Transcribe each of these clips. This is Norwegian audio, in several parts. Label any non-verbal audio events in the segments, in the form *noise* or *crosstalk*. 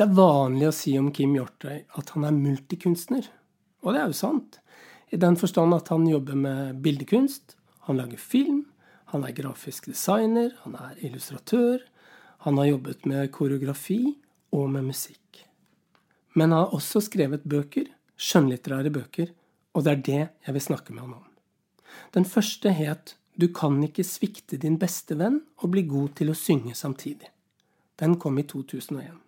Det er vanlig å si om Kim Hjortøy at han er multikunstner. Og det er jo sant. I den forstand at han jobber med bildekunst, han lager film, han er grafisk designer, han er illustratør, han har jobbet med koreografi og med musikk. Men han har også skrevet bøker, skjønnlitterære bøker, og det er det jeg vil snakke med han om. Den første het Du kan ikke svikte din beste venn og bli god til å synge samtidig. Den kom i 2001.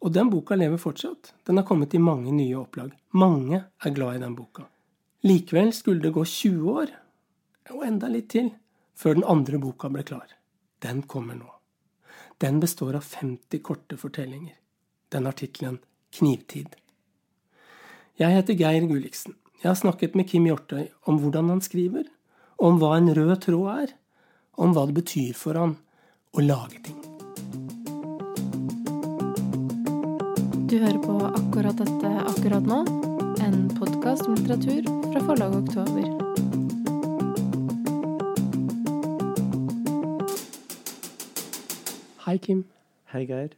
Og den boka lever fortsatt. Den har kommet i mange nye opplag. Mange er glad i den boka. Likevel skulle det gå 20 år, og enda litt til, før den andre boka ble klar. Den kommer nå. Den består av 50 korte fortellinger. Den har tittelen Knivtid. Jeg heter Geir Gulliksen. Jeg har snakket med Kim Hjortøy om hvordan han skriver, om hva en rød tråd er, om hva det betyr for han å lage ting. Du hører på akkurat dette akkurat nå, en podkast om litteratur fra forlaget Oktober. Hei, Kim. Hei, Geir.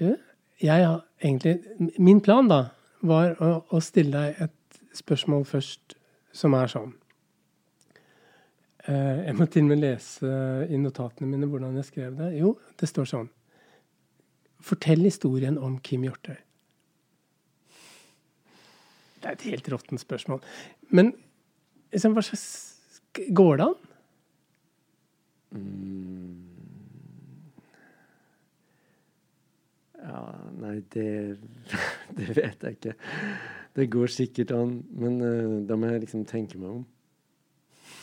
Du, jeg har egentlig Min plan, da, var å, å stille deg et spørsmål først som er sånn eh, Jeg må til og med lese i notatene mine hvordan jeg skrev det. Jo, det står sånn Fortell historien om Kim Hjortøy. Det er et helt råttent spørsmål. Men liksom, hva slags Går det an? Mm. Ja, nei, det, *laughs* det vet jeg ikke. Det går sikkert an, men uh, da må jeg liksom tenke meg om.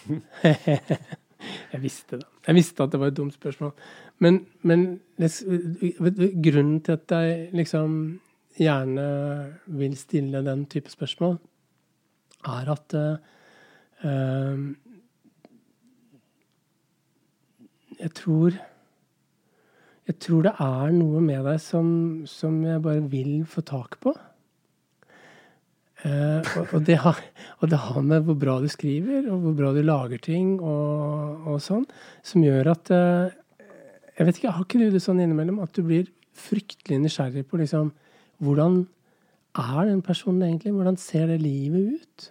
*laughs* jeg visste det. Jeg visste at det var et dumt spørsmål. Men, men grunnen til at jeg liksom gjerne vil stille den type spørsmål, er at uh, jeg tror Jeg tror det er noe med deg som, som jeg bare vil få tak på. Uh, og, og, det har, og, det har, med hvor bra du skriver, og hvor bra du lager ting, og, og sånn, som gjør at uh, Jeg vet ikke, Har ikke du det sånn innimellom at du blir fryktelig nysgjerrig på liksom, hvordan er den personen egentlig? Hvordan ser det livet ut?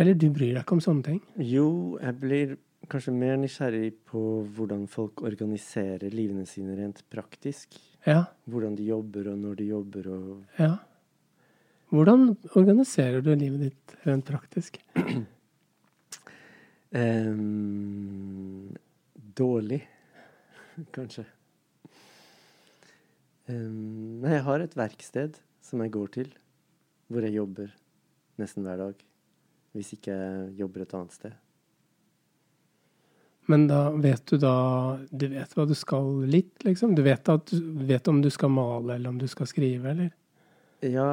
Eller du bryr deg ikke om sånne ting? Jo, jeg blir kanskje mer nysgjerrig på hvordan folk organiserer livene sine rent praktisk. Ja. Hvordan de jobber, og når de jobber, og Ja. Hvordan organiserer du livet ditt rent praktisk? *clears throat* um, dårlig, *laughs* kanskje. Um, nei, jeg har et verksted som jeg går til, hvor jeg jobber nesten hver dag. Hvis ikke jeg jobber et annet sted. Men da vet du da Du vet hva du skal litt, liksom? Du vet, at, du vet om du skal male, eller om du skal skrive, eller? Ja,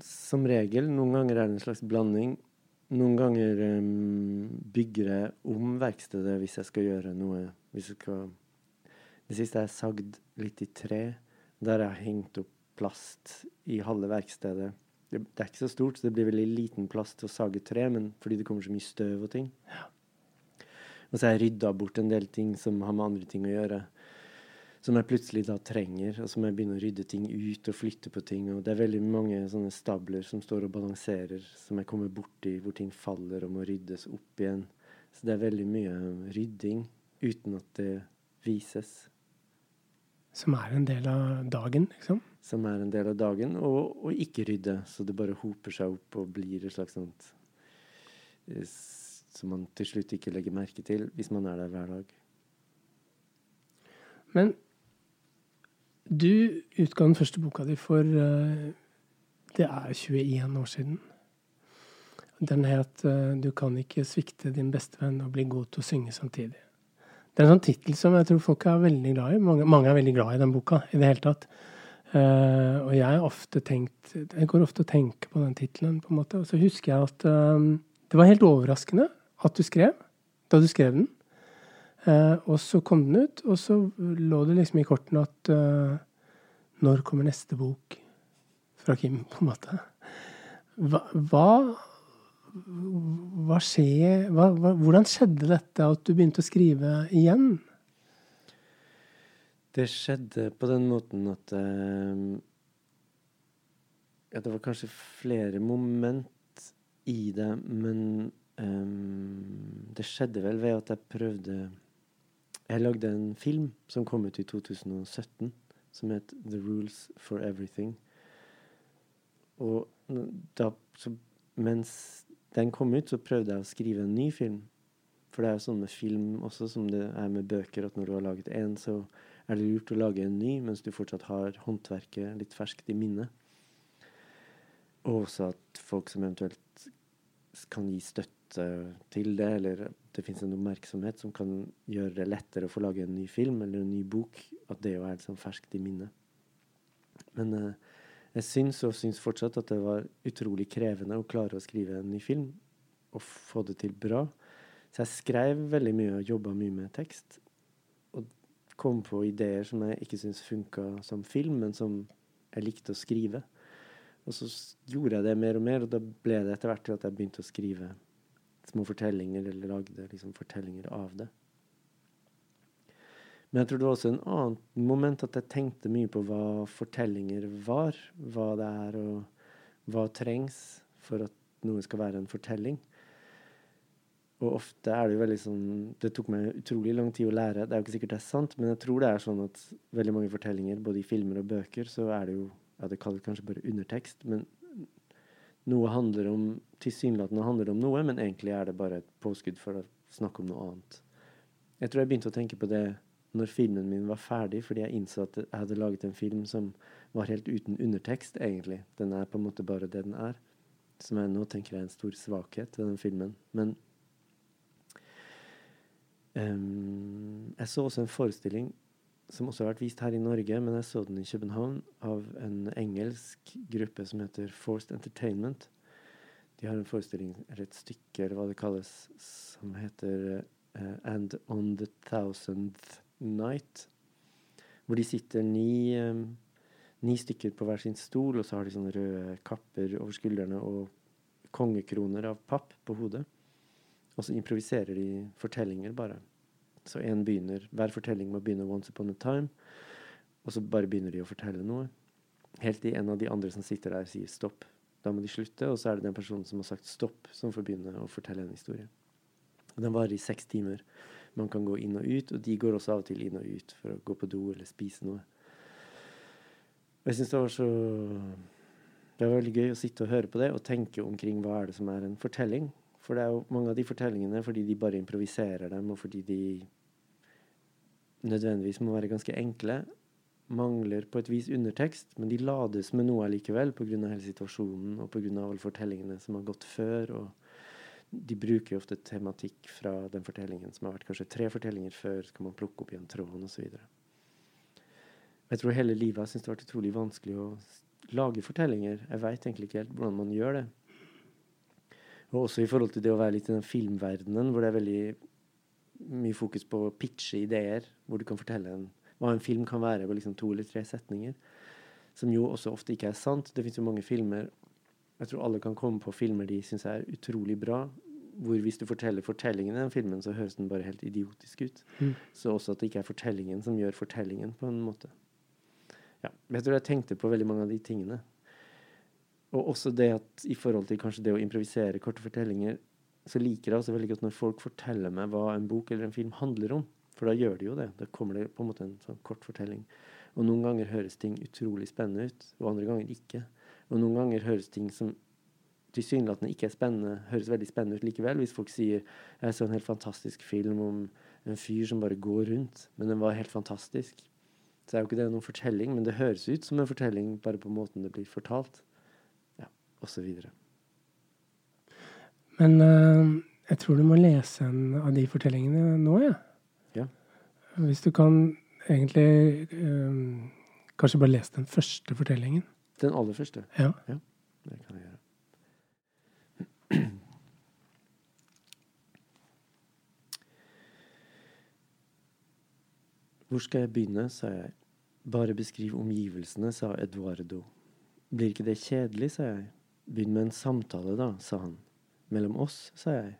som regel. Noen ganger er det en slags blanding. Noen ganger um, bygger jeg om verkstedet hvis jeg skal gjøre noe. Hvis jeg skal Det siste er sagd litt i tre. Der jeg har hengt opp plast i halve verkstedet. Det, det er ikke så stort, så det blir veldig liten plass til å sage tre, men fordi det kommer så mye støv og ting. Ja. Og så har jeg rydda bort en del ting som har med andre ting å gjøre. Som jeg plutselig da trenger, og som jeg begynner å rydde ting ut og flytte på ting. Og det er veldig mange sånne stabler som står og balanserer, som jeg kommer borti hvor ting faller og må ryddes opp igjen. Så det er veldig mye rydding uten at det vises. Som er en del av dagen, liksom? Som er en del av dagen, og, og ikke rydde. Så det bare hoper seg opp og blir et slags sånt Som man til slutt ikke legger merke til hvis man er der hver dag. Men du utga den første boka di for uh, Det er 21 år siden. Den het uh, 'Du kan ikke svikte din bestevenn og bli god til å synge samtidig'. Det er en sånn tittel som jeg tror folk er veldig glad i. Mange, mange, er veldig glad i den boka i det hele tatt. Uh, og jeg ofte tenkt Jeg går ofte og tenker på den tittelen, på en måte. Og så husker jeg at det var helt overraskende at du skrev, da du skrev den. Uh, og så kom den ut, og så lå det liksom i kortene at uh, Når kommer neste bok fra Kim, på en måte? Hva, hva, hva skjer hva, Hvordan skjedde dette at du begynte å skrive igjen? Det skjedde på den måten at uh, Ja, det var kanskje flere moment i det, men um, det skjedde vel ved at jeg prøvde Jeg lagde en film som kom ut i 2017, som het The Rules for Everything. Og da, så, mens den kom ut, så prøvde jeg å skrive en ny film. For det er jo sånn med film også, som det er med bøker, at når du har laget én, så er det lurt å lage en ny mens du fortsatt har håndverket litt ferskt i minnet. Og også at folk som eventuelt kan gi støtte til det, eller det fins en oppmerksomhet som kan gjøre det lettere å få lage en ny film eller en ny bok, at det jo er liksom ferskt i minnet. Men eh, jeg syns og syns fortsatt at det var utrolig krevende å klare å skrive en ny film og få det til bra. Så jeg skrev veldig mye og jobba mye med tekst Og kom på ideer som jeg ikke syntes funka som film, men som jeg likte å skrive. Og så gjorde jeg det mer og mer, og da ble det etter hvert til at jeg begynte å skrive små fortellinger, eller lagde liksom fortellinger av det. Men jeg tror det var også en annen moment at jeg tenkte mye på hva fortellinger var. Hva det er, og hva trengs for at noe skal være en fortelling. Og ofte er det jo veldig sånn Det tok meg utrolig lang tid å lære. Det er jo ikke sikkert det er sant, men jeg tror det er sånn at veldig mange fortellinger, både i filmer og bøker, så er det jo Ja, det kalles kanskje bare undertekst, men noe handler om Tilsynelatende handler det om noe, men egentlig er det bare et påskudd for å snakke om noe annet. Jeg tror jeg begynte å tenke på det når filmen min var ferdig, fordi jeg innså at jeg hadde laget en film som var helt uten undertekst, egentlig. Den er på en måte bare det den er. Som jeg nå tenker er en stor svakhet ved den filmen. Men Um, jeg så også en forestilling som også har vært vist her i Norge, men jeg så den i København, av en engelsk gruppe som heter Forced Entertainment. De har en forestilling, eller et stykke, eller hva det kalles, som heter uh, And On The Thousandth Night. Hvor de sitter ni, um, ni stykker på hver sin stol, og så har de sånne røde kapper over skuldrene og kongekroner av papp på hodet. Og så improviserer de fortellinger, bare. Så en begynner, Hver fortelling må begynne 'once upon a time', og så bare begynner de å fortelle noe. Helt til en av de andre som sitter der, sier 'stopp'. Da må de slutte, og så er det den personen som har sagt 'stopp', som får begynne å fortelle en historie. Den varer i seks timer. Man kan gå inn og ut, og de går også av og til inn og ut for å gå på do eller spise noe. Og jeg syns det var så Det var veldig gøy å sitte og høre på det og tenke omkring hva er det som er en fortelling. For det er jo mange av de fortellingene fordi de bare improviserer dem, og fordi de nødvendigvis må være ganske enkle, mangler på et vis undertekst, men de lades med noe allikevel pga. hele situasjonen og pga. alle fortellingene som har gått før. og de bruker jo ofte tematikk fra den fortellingen som har vært kanskje tre fortellinger før. Så kan man plukke opp igjen tråden osv. Jeg tror hele livet har syntes det har vært utrolig vanskelig å lage fortellinger. Jeg veit egentlig ikke helt hvordan man gjør det. Og også i forhold til det å være litt i den filmverdenen, hvor det er veldig mye fokus på å pitche ideer, hvor du kan fortelle en, hva en film kan være på liksom to eller tre setninger. Som jo også ofte ikke er sant. Det fins jo mange filmer Jeg tror alle kan komme på filmer de syns er utrolig bra, hvor hvis du forteller fortellingen i den filmen, så høres den bare helt idiotisk ut. Mm. Så også at det ikke er fortellingen som gjør fortellingen, på en måte. Ja, jeg tror jeg tenkte på veldig mange av de tingene. Og også det at i forhold til kanskje det å improvisere korte fortellinger, så liker jeg også veldig godt når folk forteller meg hva en bok eller en film handler om. For da gjør de jo det. Da kommer det på en måte en sånn kort fortelling. Og noen ganger høres ting utrolig spennende ut, og andre ganger ikke. Og noen ganger høres ting som tilsynelatende ikke er spennende, høres veldig spennende ut likevel. Hvis folk sier 'Jeg så en helt fantastisk film om en fyr som bare går rundt', men den var helt fantastisk. Så er jo ikke det noen fortelling, men det høres ut som en fortelling bare på måten det blir fortalt osv. Men uh, jeg tror du må lese en av de fortellingene nå, ja. ja. Hvis du kan egentlig uh, Kanskje bare lese den første fortellingen. Den aller første? Ja. ja det kan jeg gjøre. *clears throat* Hvor skal jeg begynne, sa jeg. Bare beskriv omgivelsene, sa Eduardo. Blir ikke det kjedelig, sa jeg. Begynn med en samtale, da, sa han. Mellom oss, sa jeg.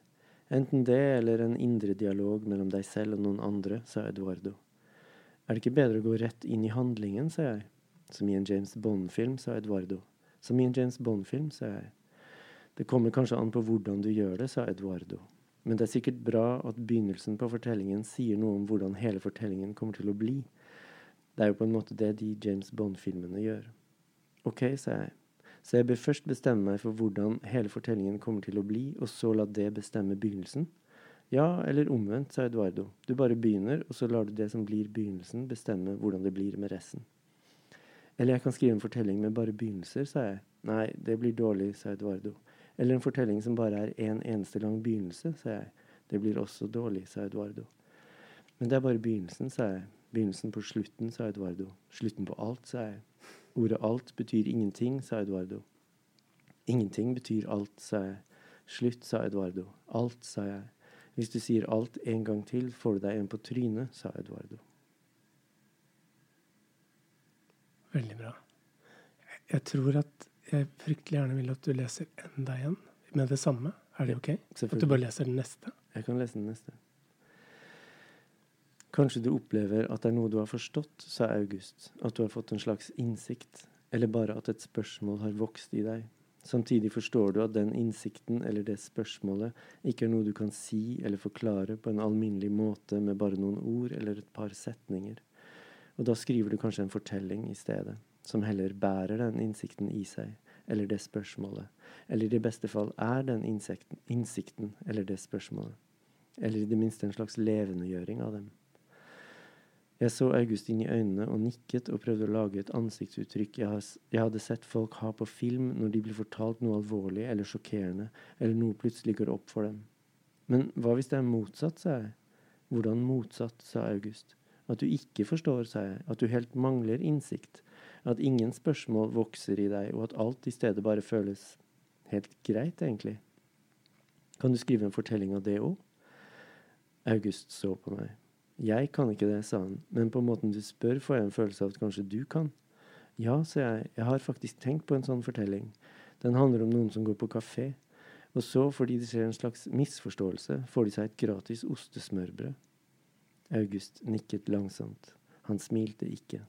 Enten det eller en indre dialog mellom deg selv og noen andre, sa Eduardo. Er det ikke bedre å gå rett inn i handlingen, sa jeg. Som i en James Bond-film, sa Eduardo. Som i en James Bond-film, sa jeg. Det kommer kanskje an på hvordan du gjør det, sa Eduardo. Men det er sikkert bra at begynnelsen på fortellingen sier noe om hvordan hele fortellingen kommer til å bli. Det er jo på en måte det de James Bond-filmene gjør. Ok, sa jeg. Så jeg bør først bestemme meg for hvordan hele fortellingen kommer til å bli, og så la det bestemme begynnelsen? Ja, eller omvendt, sa Eduardo. Du bare begynner, og så lar du det som blir begynnelsen, bestemme hvordan det blir med resten. Eller jeg kan skrive en fortelling med bare begynnelser, sa jeg. Nei, det blir dårlig, sa Eduardo. Eller en fortelling som bare er en eneste lang begynnelse, sa jeg. Det blir også dårlig, sa Eduardo. Men det er bare begynnelsen, sa jeg. Begynnelsen på slutten, sa Eduardo. Slutten på alt, sa jeg. Ordet alt betyr ingenting, sa Eduardo. Ingenting betyr alt, sa jeg. Slutt, sa Eduardo. Alt, sa jeg. Hvis du sier alt en gang til, får du deg en på trynet, sa Eduardo. Veldig bra. Jeg tror at jeg fryktelig gjerne vil at du leser enda en med det samme. Er det ok? At du bare leser den neste? Jeg kan lese den neste. Kanskje du opplever at det er noe du har forstått, sa August, at du har fått en slags innsikt, eller bare at et spørsmål har vokst i deg. Samtidig forstår du at den innsikten eller det spørsmålet ikke er noe du kan si eller forklare på en alminnelig måte med bare noen ord eller et par setninger. Og da skriver du kanskje en fortelling i stedet, som heller bærer den innsikten i seg, eller det spørsmålet, eller i det beste fall er den innsikten, innsikten eller det spørsmålet, eller i det minste en slags levendegjøring av dem. Jeg så August inn i øynene og nikket og prøvde å lage et ansiktsuttrykk jeg, hadde sett folk ha på film når de blir fortalt noe alvorlig eller sjokkerende, eller noe plutselig går opp for dem. Men hva hvis det er motsatt, sa jeg. Hvordan motsatt, sa August. At du ikke forstår, sa jeg. At du helt mangler innsikt. At ingen spørsmål vokser i deg, og at alt i stedet bare føles helt greit, egentlig. Kan du skrive en fortelling av det òg? August så på meg. Jeg kan ikke det, sa han, men på måten du spør, får jeg en følelse av at kanskje du kan. Ja, sa jeg, jeg har faktisk tenkt på en sånn fortelling. Den handler om noen som går på kafé. Og så, fordi det skjer en slags misforståelse, får de seg et gratis ostesmørbrød. August nikket langsomt. Han smilte ikke.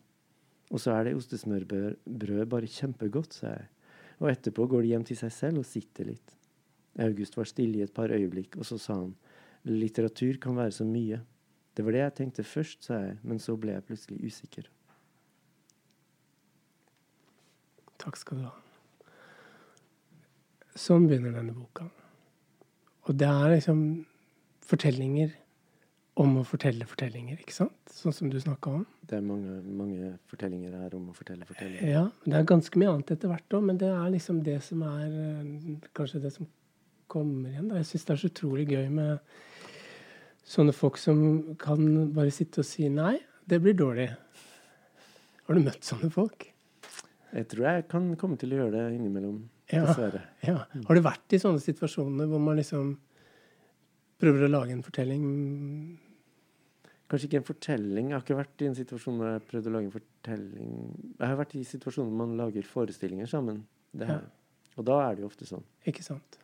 Og så er det ostesmørbrød bare kjempegodt, sa jeg. Og etterpå går de hjem til seg selv og sitter litt. August var stille i et par øyeblikk, og så sa han, litteratur kan være så mye. Det var det jeg tenkte først, sa jeg, men så ble jeg plutselig usikker. Takk skal du ha. Sånn begynner denne boka. Og det er liksom fortellinger om å fortelle fortellinger, ikke sant? Sånn som du snakka om. Det er mange, mange, fortellinger her om å fortelle fortellinger. Ja, det er ganske mye annet etter hvert òg, men det er liksom det som er eh, kanskje det som kommer igjen. Da. Jeg syns det er så utrolig gøy med sånne folk som kan bare sitte og si nei, det blir dårlig. Har du møtt sånne folk? Jeg tror jeg kan komme til å gjøre det innimellom. Dessverre. Ja. Har du vært i sånne situasjoner hvor man liksom prøver å lage en fortelling? Kanskje ikke en fortelling. Jeg har ikke vært i en situasjon hvor jeg prøvde å lage en fortelling. Jeg har vært i situasjoner hvor man lager forestillinger sammen. Ja. Og da er det jo ofte sånn. Ikke sant.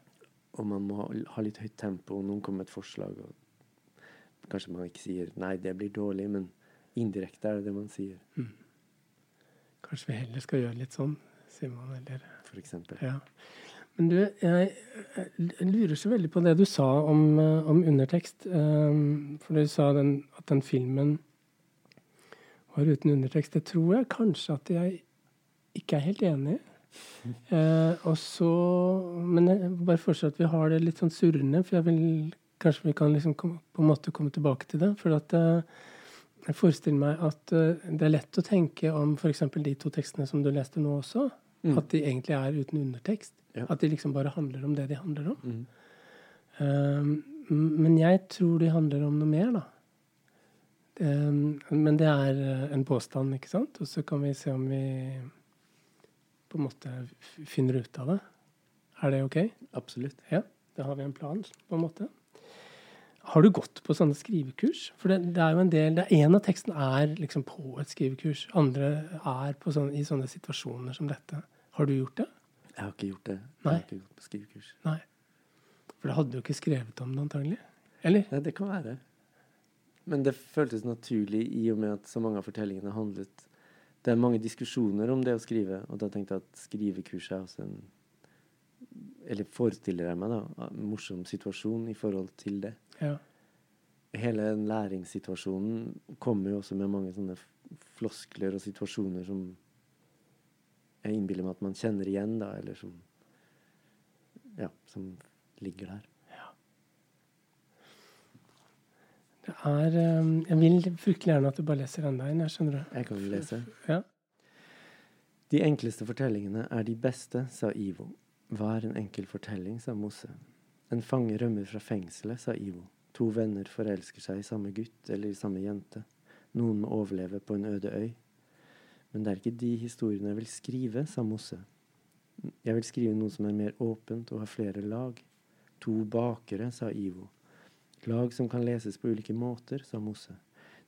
Og man må ha litt høyt tempo, og noen kommer med et forslag. og Kanskje man ikke sier 'nei, det blir dårlig', men indirekte er det det man sier. Mm. Kanskje vi heller skal gjøre litt sånn, sier man. Eller For eksempel. Ja. Men du, jeg, jeg, lurer så veldig på det du sa om, eh, om undertekst. Um, for du sa den, at den filmen var uten undertekst. Det tror jeg kanskje at jeg ikke er helt enig i. *laughs* Eh, og så, men jeg bare fortsatt at vi har det litt sånn surrende, for jeg vil Kanskje vi kan liksom komme, på en måte komme tilbake til det. For at uh, jeg forestiller meg at uh, det er lett å tenke om f.eks. de to tekstene som du leste nå også, mm. at de egentlig er uten undertekst. Ja. At de liksom bare handler om det de handler om. Mm. Um, men jeg tror de handler om noe mer, da. men det er en påstand, ikke sant? Og så kan vi se om vi på en måte finner ut av det. Er det OK? Absolutt. Ja, Da har vi en plan, på en måte. Har du gått på sånne skrivekurs? For det, det er jo en del, En av tekstene er liksom på et skrivekurs. Andre er sånne, i sånne situasjoner som dette. Har du gjort det? Jeg har ikke gjort det. Nei. Jeg har ikke gått på skrivekurs. Nei. For da hadde du ikke skrevet om det, antagelig? Eller? Nei, det kan være. Men det føltes naturlig i og med at så mange av fortellingene handlet Det er mange diskusjoner om det å skrive, og da tenkte jeg at skrivekurset er også en Eller forestiller jeg meg, da, en morsom situasjon i forhold til det. Ja. Hele den læringssituasjonen kommer jo også med mange sånne floskler og situasjoner som jeg innbiller meg at man kjenner igjen, da, eller som Ja, som ligger der. Det er eh, Jeg vil fryktelig gjerne at du bare leser enda en, jeg skjønner du. Jeg kan lese. Ja. De enkleste fortellingene er de beste, sa Ivo. Hva er en enkel fortelling, sa Mosse. En fange rømmer fra fengselet, sa Ivo. To venner forelsker seg i samme gutt eller i samme jente. Noen må overleve på en øde øy. Men det er ikke de historiene jeg vil skrive, sa Mosse. Jeg vil skrive noe som er mer åpent og har flere lag. To bakere, sa Ivo. Lag som kan leses på ulike måter, sa Mosse.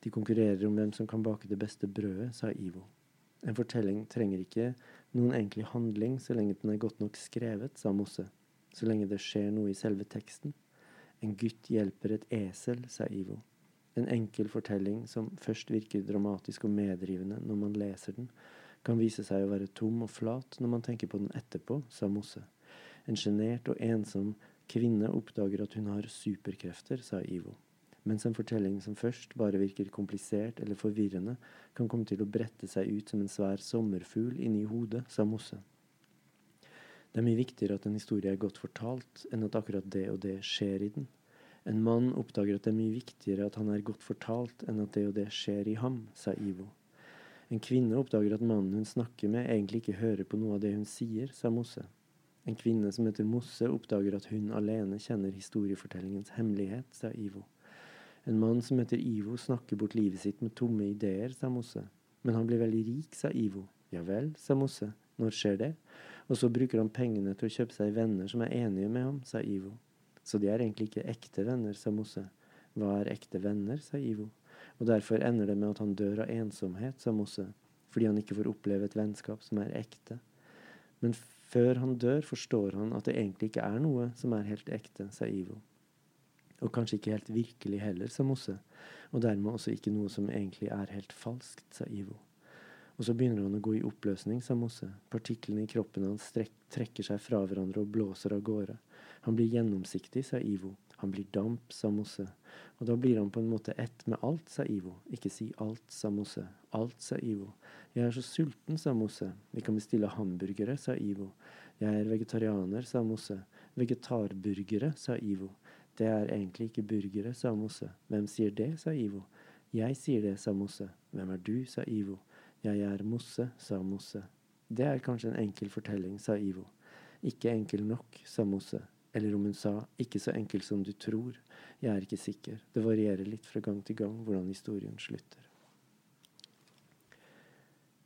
De konkurrerer om hvem som kan bake det beste brødet, sa Ivo. En fortelling trenger ikke noen egentlig handling så lenge den er godt nok skrevet, sa Mosse. Så lenge det skjer noe i selve teksten. En gutt hjelper et esel, sa Ivo. En enkel fortelling som først virker dramatisk og medrivende når man leser den, kan vise seg å være tom og flat når man tenker på den etterpå, sa Mosse. En sjenert og ensom kvinne oppdager at hun har superkrefter, sa Ivo. Mens en fortelling som først bare virker komplisert eller forvirrende, kan komme til å brette seg ut som en svær sommerfugl inni hodet, sa Mosse. Det er mye viktigere at en historie er godt fortalt, enn at akkurat det og det skjer i den. En mann oppdager at det er mye viktigere at han er godt fortalt, enn at det og det skjer i ham, sa Ivo. En kvinne oppdager at mannen hun snakker med, egentlig ikke hører på noe av det hun sier, sa Mosse. En kvinne som heter Mosse, oppdager at hun alene kjenner historiefortellingens hemmelighet, sa Ivo. En mann som heter Ivo, snakker bort livet sitt med tomme ideer, sa Mosse. Men han blir veldig rik, sa Ivo. Ja vel, sa Mosse. Når skjer det? Og så bruker han pengene til å kjøpe seg venner som er enige med ham, sa Ivo. Så de er egentlig ikke ekte venner, sa Mosse. Hva er ekte venner, sa Ivo. Og derfor ender det med at han dør av ensomhet, sa Mosse, fordi han ikke får oppleve et vennskap som er ekte. Men før han dør, forstår han at det egentlig ikke er noe som er helt ekte, sa Ivo. Og kanskje ikke helt virkelig heller, sa Mosse, og dermed også ikke noe som egentlig er helt falskt, sa Ivo. Og så begynner han å gå i oppløsning, sa Mosse. Partiklene i kroppen hans trekker seg fra hverandre og blåser av gårde. Han blir gjennomsiktig, sa Ivo. Han blir damp, sa Mosse. Og da blir han på en måte ett med alt, sa Ivo. Ikke si alt, sa Mosse. Alt, sa Ivo. Jeg er så sulten, sa Mosse. Vi kan bestille hamburgere, sa Ivo. Jeg er vegetarianer, sa Mosse. Vegetarburgere, sa Ivo. Det er egentlig ikke burgere, sa Mosse. Hvem sier det, sa Ivo. Jeg sier det, sa Mosse. Hvem er du, sa Ivo. Jeg er Mosse, sa Mosse. Det er kanskje en enkel fortelling, sa Ivo. Ikke enkel nok, sa Mosse. Eller om hun sa ikke så enkel som du tror. Jeg er ikke sikker. Det varierer litt fra gang til gang hvordan historien slutter.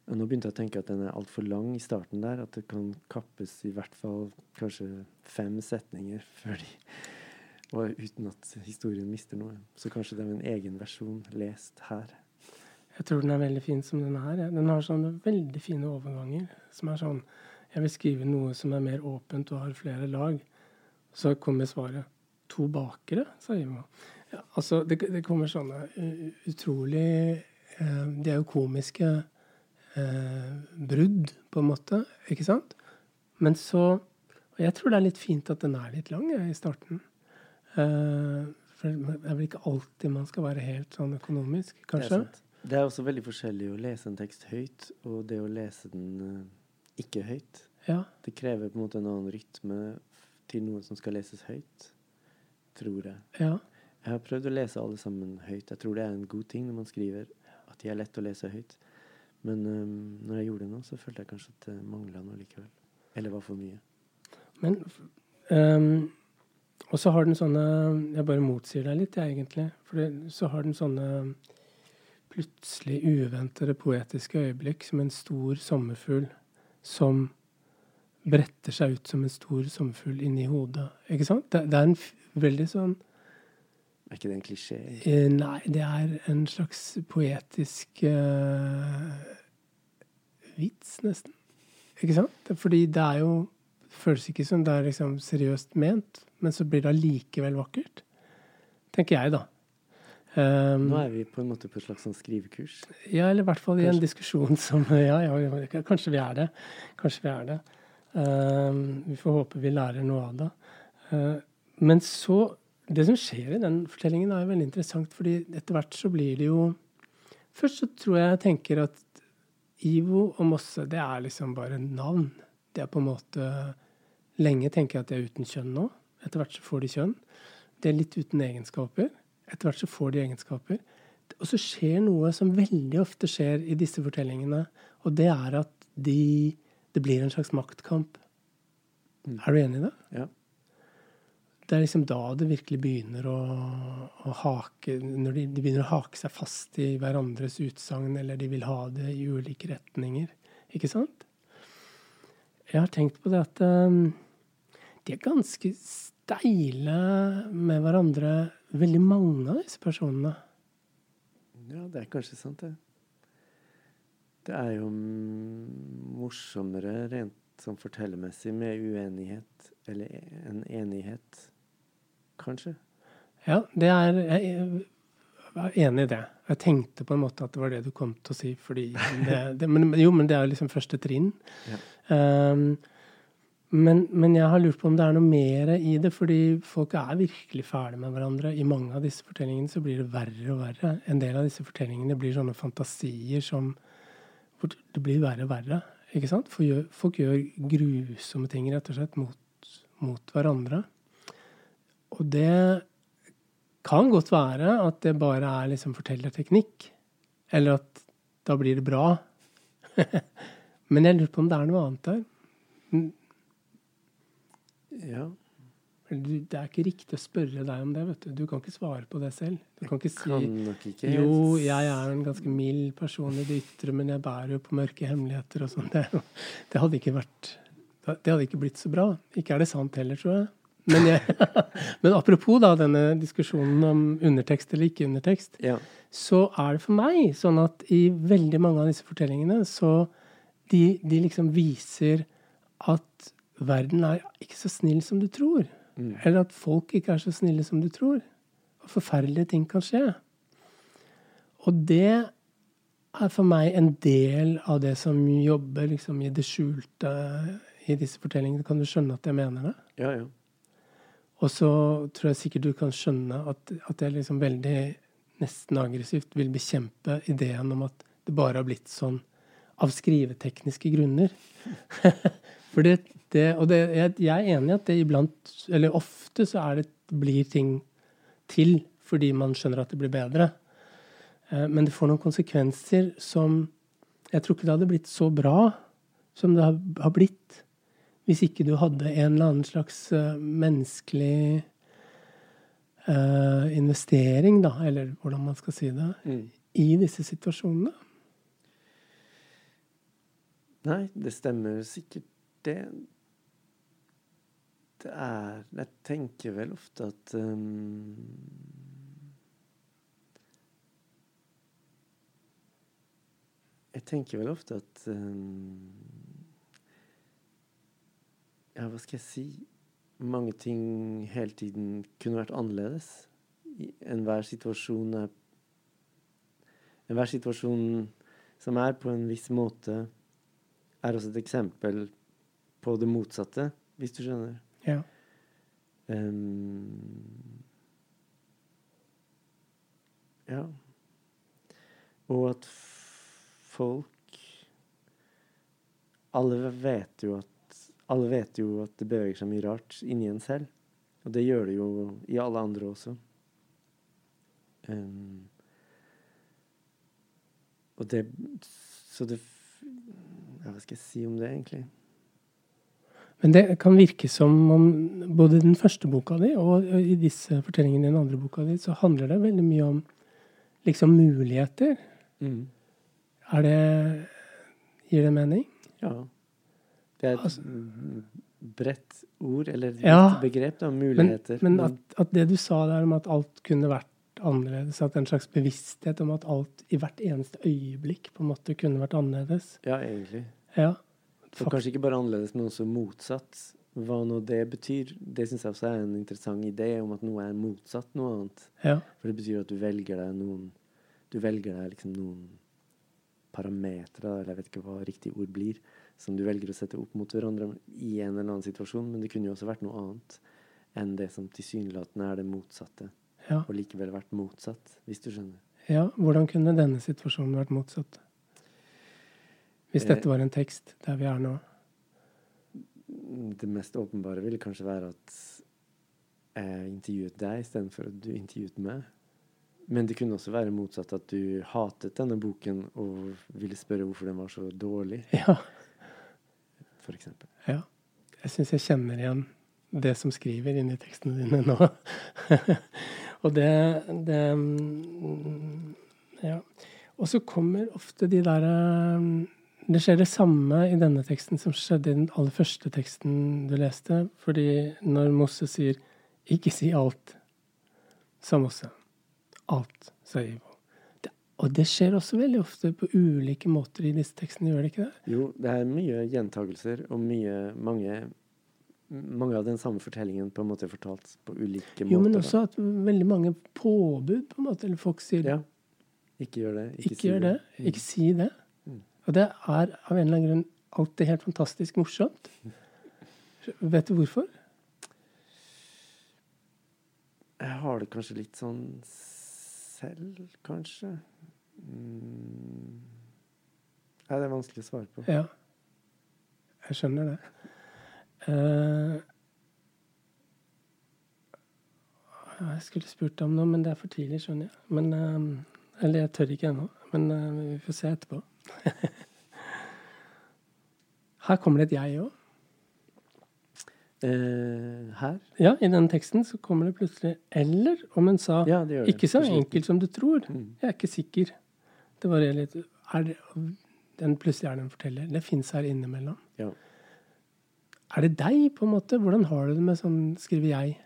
Og nå begynte jeg å tenke at den er altfor lang i starten der. At det kan kappes i hvert fall kanskje fem setninger *laughs* før de og uten at historien mister noe. Så kanskje det er en egen versjon lest her. Jeg tror den er veldig fin som den er. Den har sånne veldig fine overganger. Som er sånn Jeg vil skrive noe som er mer åpent og har flere lag. Så kommer svaret to bakere, sa Ivo. Ja, altså, det, det, kommer sånne utrolig eh, De er jo komiske eh, brudd, på en måte. Ikke sant? Men så Og jeg tror det er litt fint at den er litt lang jeg, i starten. Eh, for det er vel ikke alltid man skal være helt sånn økonomisk, kanskje? Det er, det er også veldig forskjellig å lese en tekst høyt og det å lese den uh, ikke høyt. Ja. Det krever på en måte en annen rytme til noe som skal leses høyt, tror jeg. Ja. Jeg har prøvd å lese alle sammen høyt. Jeg tror det er en god ting når man skriver, at de er lett å lese høyt. Men um, når jeg gjorde det nå, så følte jeg kanskje at det mangla noe likevel. Eller var for mye. Men um og så har den sånne Jeg bare motsier deg litt, jeg, egentlig. For så har den sånne plutselig uventede poetiske øyeblikk som en stor sommerfugl som bretter seg ut som en stor sommerfugl inni hodet. Ikke sant? Det, det er en veldig sånn Er ikke det en klisjé? Eh, nei, det er en slags poetisk eh, vits, nesten. Ikke sant? Fordi det er jo føles ikke som det er liksom seriøst ment, men så blir det allikevel vakkert. Tenker jeg, da. Um, Nå er vi på en måte på et slags sånn skrivekurs. Ja, eller i hvert fall i en diskusjon *laughs* som ja, ja, kanskje vi er det. Kanskje vi er det. Um, vi får håpe vi lærer noe av det. Uh, men så Det som skjer i den fortellingen, er jo veldig interessant, fordi etter hvert så blir det jo Først så tror jeg jeg tenker at Ivo og Mosse, det er liksom bare navn. Det er på en måte Lenge tenker jeg at de er uten kjønn nå. Etter hvert så får de kjønn. De er litt uten egenskaper. Etter hvert så får de egenskaper. Og så skjer noe som veldig ofte skjer i disse fortellingene, og det er at de, det blir en slags maktkamp. Mm. Er du enig i det? Ja. Det er liksom da det virkelig begynner å, å hake Når de, de begynner å hake seg fast i hverandres utsagn, eller de vil ha det i ulike retninger. Ikke sant? Jeg har tenkt på det at um, de er ganske steile med hverandre, veldig mange av disse personene. Ja, det er kanskje sant, det. Det er jo mm, morsommere rent sånn fortellermessig med uenighet eller en enighet, kanskje. Ja, det er Jeg er enig i det. Jeg tenkte på en måte at det var det du kom til å si, fordi det, det, men, Jo, men det er jo liksom første trinn. Ja. Um, men, men jeg har lurt på om det er noe mer i det, fordi folk er virkelig fæle med hverandre. I mange av disse fortellingene så blir det verre og verre. En del av disse fortellingene blir sånne fantasier som det blir verre og verre. Ikke sant? Folk gjør, folk gjør grusomme ting rett og slett mot, mot hverandre. Og det kan godt være at det bare er liksom fortellerteknikk. Eller at da blir det bra. *laughs* Men jeg lurer på om det er noe annet der. Ja. Det er ikke riktig å spørre deg om det. vet Du Du kan ikke svare på det selv. Du kan ikke si Kan nok ikke jo, jeg er en ganske mild person i det ytre, men jeg bærer jo på mørke hemmeligheter og sånn. *laughs* Det, det hadde ikke vært Det hadde ikke blitt så bra. Ikke er det sant heller, tror jeg. Men, jeg, *laughs* men apropos da denne diskusjonen om undertekst eller ikke undertekst, Ja. så er det for meg sånn at i veldig mange av disse fortellingene så de, de liksom viser at verden er ikke så snill som du tror. Mm. Eller at folk ikke er så snille som du tror. Og forferdelige ting kan skje. Og det er for meg en del av det som jobber liksom i det skjulte i disse fortellingene. Kan du skjønne at jeg mener det? ja, ja. Og så tror jeg sikkert du kan skjønne at, at jeg liksom veldig nesten aggressivt vil bekjempe ideen om at det bare har blitt sånn av skrivetekniske grunner. *laughs* For det, det Og det, jeg, jeg er enig i at det iblant, eller ofte, så det, blir ting til fordi man skjønner at det blir bedre. Eh, Men det får noen konsekvenser som Jeg tror ikke det hadde blitt så bra som det har, har blitt hvis ikke du hadde en eller annen slags eh, menneskelig uh, investering, da, eller hvordan man skal si det, Mm. i disse situasjonene. Nei, det stemmer sikkert, det. Det er Jeg tenker vel ofte at um, Jeg tenker vel ofte at um, Ja, hva skal jeg si Mange ting hele tiden kunne vært annerledes. Enhver situasjon er Enhver situasjon som er på en viss måte, er også et eksempel på det motsatte, hvis du skjønner. Ja. Um, ja. Og at folk Alle vet jo at Alle vet jo at det beveger seg mye rart inni en selv. Og det gjør det jo i alle andre også. Um, og det Så det ja, Hva skal jeg si om det, egentlig? Men det kan virke som om både i den første boka di og i disse fortellingene i den andre boka di, så handler det veldig mye om liksom muligheter. Er det Gir det mening? Ja. Det er et Altså- mm, bredt ord, eller et Ja. begrep, da. Men, Muligheter. men at, at det du sa der om at alt kunne vært annerledes, at en slags bevissthet om at alt i hvert eneste øyeblikk på en måte kunne vært annerledes Ja, egentlig. Ja. Og kanskje ikke bare annerledes, men også motsatt. hva nå det betyr, det syns jeg også er en interessant idé om at noe er motsatt noe annet. Ja. For det betyr at du velger deg noen Du velger deg liksom noen parametere, eller jeg vet ikke hva riktig ord blir, som du velger å sette opp mot hverandre i en eller annen situasjon, men det kunne jo også vært noe annet enn det som tilsynelatende er det motsatte, Ja. og likevel vært motsatt, hvis du skjønner. ja. Hvordan kunne denne situasjonen vært motsatt? Hvis Eh. dette var en tekst der vi er nå. Det mest åpenbare ville kanskje være at jeg intervjuet deg istedenfor at du intervjuet meg. Men det kunne også være motsatt, at du hatet denne boken og ville spørre hvorfor den var så dårlig, *laughs* Ja. for eksempel. ja. Jeg syns jeg kjenner igjen det som skriver inni tekstene dine nå. *laughs* og det, det mm, Ja. Og så kommer ofte de derre Det skjer det samme i denne teksten som skjedde i den aller første teksten du leste. Fordi når Mosse sier 'ikke si alt', sa Mosse. Alt, sa Ivo. Det, og det skjer også veldig ofte på ulike måter i disse tekstene, gjør det ikke det? Jo, det er mye gjentagelser og mye mange mange av den samme fortellingen på en måte fortalt på ulike måter. Jo, men også at veldig mange påbud, på en måte. Eller folk sier Ja. Ikke gjør det. ikke, si gjør det. det. Ikke si det. Og det er av en eller annen grunn alltid helt fantastisk morsomt. Vet du hvorfor? Jeg har det kanskje litt sånn selv, kanskje. Mm. Nei, det er vanskelig å svare på. Ja. Jeg skjønner det. Uh, jeg skulle spurt deg om noe, men det er for tidlig, skjønner jeg. Men, uh, eller jeg tør ikke ennå. Men uh, vi får se etterpå. *laughs* Her kommer det et jeg òg. Eh, her? Ja, i den teksten så kommer det plutselig 'eller', om hun sa Ja, det det. Ikke så enkelt som du tror. Mm. Jeg er ikke sikker. Det var litt er det, den Plutselig er det en forteller. Det fins her innimellom. Ja. Er det deg, på en måte? Hvordan har du det med sånn skriver jeg?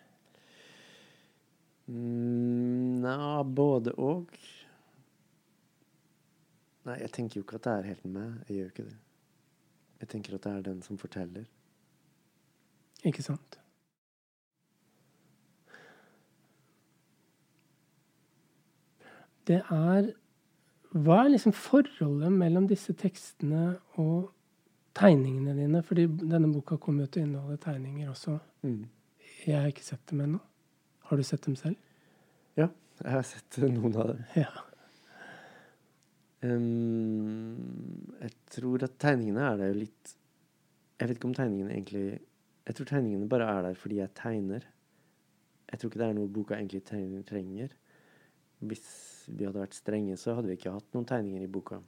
Mm, na, både og. Nei, jeg tenker jo ikke at det er helt meg. Jeg gjør jo ikke det. Jeg tenker at det er den som forteller. Ikke sant? Det er Hva er liksom forholdet mellom disse tekstene og tegningene dine? Fordi denne boka kommer jo til å inneholde tegninger også. Mm. Jeg har ikke sett dem ennå. Har du sett dem selv? Ja, jeg har sett noen av dem. Ja. Um, jeg tror at tegningene er der jo litt Jeg vet ikke om tegningene egentlig Jeg tror tegningene bare er der fordi jeg tegner. Jeg tror ikke det er noe boka egentlig trenger. Hvis vi hadde vært strenge, så hadde vi ikke hatt noen tegninger i boka.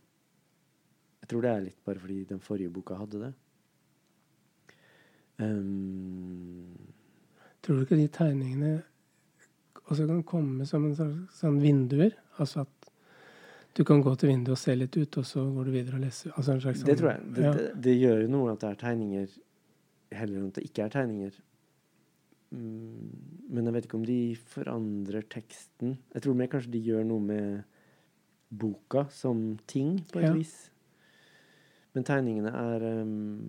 Jeg tror det er litt bare fordi den forrige boka hadde det. Um, Tror du ikke de tegningene også kan komme som en slags sånn vinduer? Altså at du kan gå til vinduet og se litt ut, og så går du videre og leser? Altså det sånn- tror jeg. Det, ja. det, det gjør jo noe at det er tegninger, heller enn at det ikke er tegninger. Mm, men jeg vet ikke om de forandrer teksten. Jeg tror mer kanskje de gjør noe med boka som ting, på et Ja. vis. Men tegningene er um,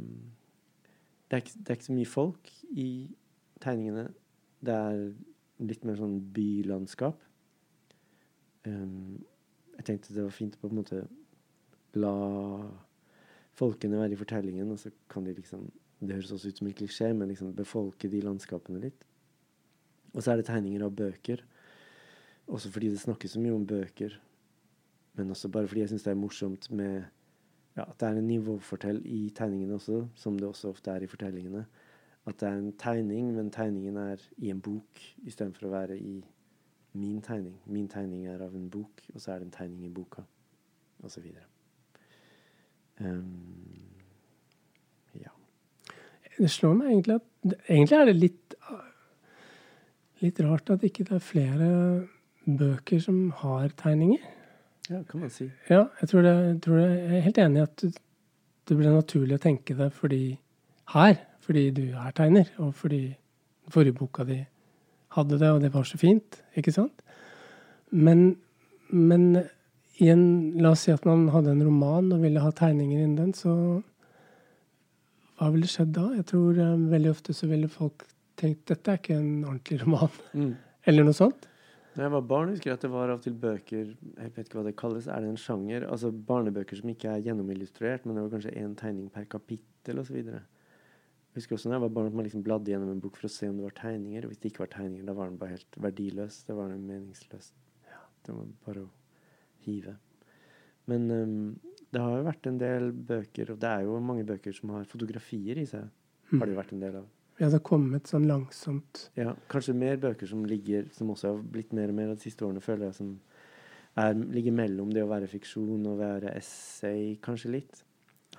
det, er ikke, det er ikke så mye folk i tegningene. Det er litt mer sånn bylandskap. Um, jeg tenkte det var fint på en måte la folkene være i fortellingen, og så kan de liksom Det høres også ut som en klisjé, men liksom befolke de landskapene litt. Og så er det tegninger av bøker. Også fordi det snakkes så mye om bøker. Men også bare fordi jeg syns det er morsomt med ja, at det er en nivåfortell i tegningene også, som det også ofte er i fortellingene. At det er en tegning, men tegningen er i en bok istedenfor å være i min tegning. Min tegning er av en bok, og så er det en tegning i boka, videre. Um, ja. Det slår meg egentlig at Egentlig er det litt, litt rart at ikke det er flere bøker som har tegninger. ja, kan man si. Ja, jeg tror, det, jeg tror det, jeg er helt enig i at det, det ble naturlig å tenke det fordi her, fordi du er tegner, og fordi den forrige boka di hadde det, og det var så fint, ikke sant? Men, men i en, la oss si at man hadde en roman og ville ha tegninger innen den, så hva ville skjedd da? Jeg tror um, veldig ofte så ville folk tenkt dette er ikke en ordentlig roman. *laughs* Mm. Eller noe sånt. Da jeg var barn, husker jeg at det var av og til bøker Jeg vet ikke hva det kalles. Er det en sjanger? Altså barnebøker som ikke er gjennomillustrert, men det var kanskje én tegning per kapittel osv. Jeg husker også når jeg var barn at man liksom bladde gjennom en bok for å se om det var tegninger. Og hvis det ikke var tegninger, da var den bare helt verdiløs. Det var den meningsløs. Det var bare å hive. Men um, det har jo vært en del bøker, og det er jo mange bøker som har fotografier i seg. Har det jo vært en del av. Ja, det har kommet sånn langsomt. Ja, kanskje mer bøker som ligger Som også har blitt mer og mer de siste årene, føler jeg, som er, ligger mellom det å være fiksjon og være essay, kanskje litt.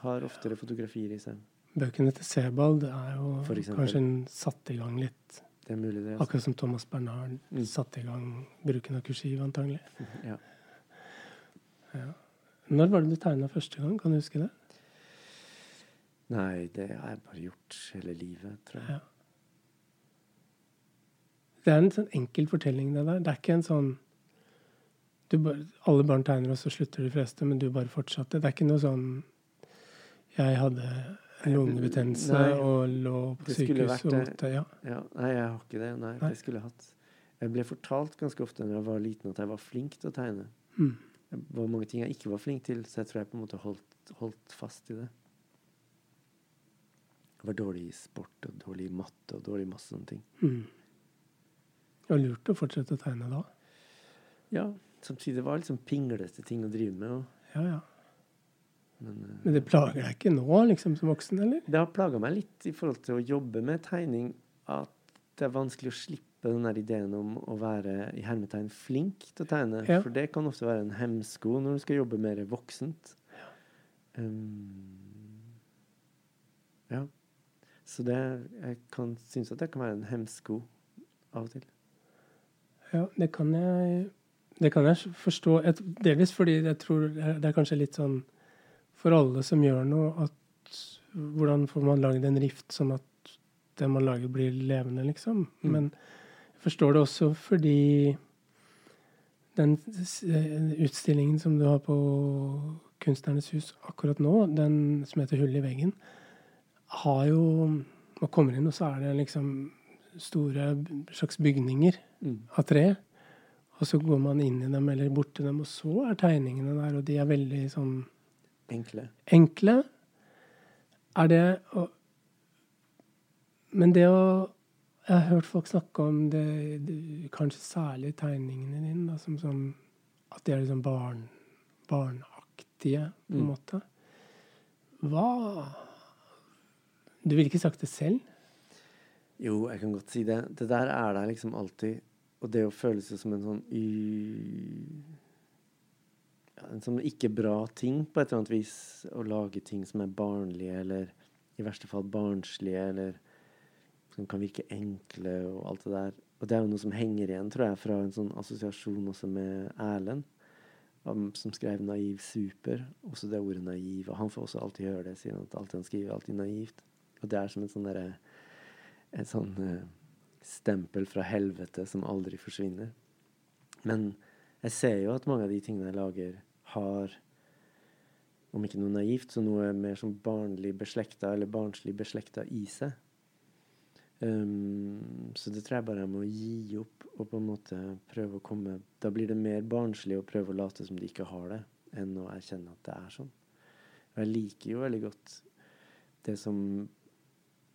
Har oftere fotografier i seg. Bøkene til Sebald er jo kanskje en satt i gang litt. Det er mulig, det. Altså. Akkurat som Thomas Bernhard Mm. satte i gang bruken av kursiv, antagelig. *laughs* Ja. Når var det du tegna første gang? Kan du huske det? Nei, det har jeg bare gjort hele livet, tror jeg. Ja. Det er en sånn enkel fortelling, det der. Det er ikke en sånn du bare, Alle barn tegner, og så slutter de fleste, men du bare fortsatte. Det er ikke noe sånn Jeg hadde lungebetennelse Nei, og lå på sykehus og måtte Ja. Ja, nei, jeg har ikke det. Nei, Nei. det skulle jeg hatt. Jeg ble fortalt ganske ofte når jeg var liten at jeg var flink til å tegne. Mm. Det var mange ting jeg ikke var flink til, så jeg tror jeg på en måte holdt, holdt fast i det. Jeg var dårlig i sport og dårlig i matte og dårlig i masse sånne ting. Mm. Det var lurt å fortsette å tegne da. Ja, samtidig var det liksom pinglete ting å drive med. Og, Ja, ja. Men eh, Men det plager deg ikke nå, liksom, som voksen, eller? det har plaga meg litt i forhold til å jobbe med tegning at det er vanskelig å slippe den der ideen om å være i hermetegn flink til å tegne. Ja. For det kan ofte være en hemsko når du skal jobbe mer voksent. Um, ja. Så det Jeg kan synes at det kan være en hemsko av og til. Ja, det kan jeg Det kan jeg forstå. Et, delvis fordi jeg tror det er kanskje litt sånn for alle som gjør noe, at hvordan får man lagd en rift sånn at det man lager, blir levende, liksom. Mm. Men jeg forstår det også fordi den utstillingen som du har på Kunstnernes hus akkurat nå, den som heter 'Hull i veggen', har jo Man kommer inn, og så er det liksom store slags bygninger Mm. av tre. Og så går man inn i dem eller bort til dem, og så er tegningene der, og de er veldig sånn Enkle. enkle. Er det å Men det å Jeg har hørt folk snakke om det, det kanskje særlig tegningene dine, da, som sånn At de er liksom barn, barnaktige, på en Mm. måte. Hva Du ville ikke sagt det selv? Jo, jeg kan godt si det. Det der er der liksom alltid. Og det å føle seg som en sånn y... En sånn ikke bra ting på et eller annet vis. Å lage ting som er barnlige, eller i verste fall barnslige, eller som kan virke enkle, og alt det der. Og det er jo noe som henger igjen, tror jeg, fra en sånn assosiasjon også med Erlend. Som skrev 'Naiv super'. Også det ordet 'naiv'. Og han får også alltid høre det, siden at alt han skriver, er alltid naivt. Og det er som en sånn derre En sånn uh, stempel fra helvete som aldri forsvinner. Men jeg ser jo at mange av de tingene jeg lager, har om ikke noe naivt, så noe mer som barnlig beslekta eller barnslig beslekta i seg. Um, så det tror jeg bare jeg må gi opp og på en måte prøve å komme Da blir det mer barnslig å prøve å late som de ikke har det, enn å erkjenne at det er sånn. Og jeg liker jo veldig godt det som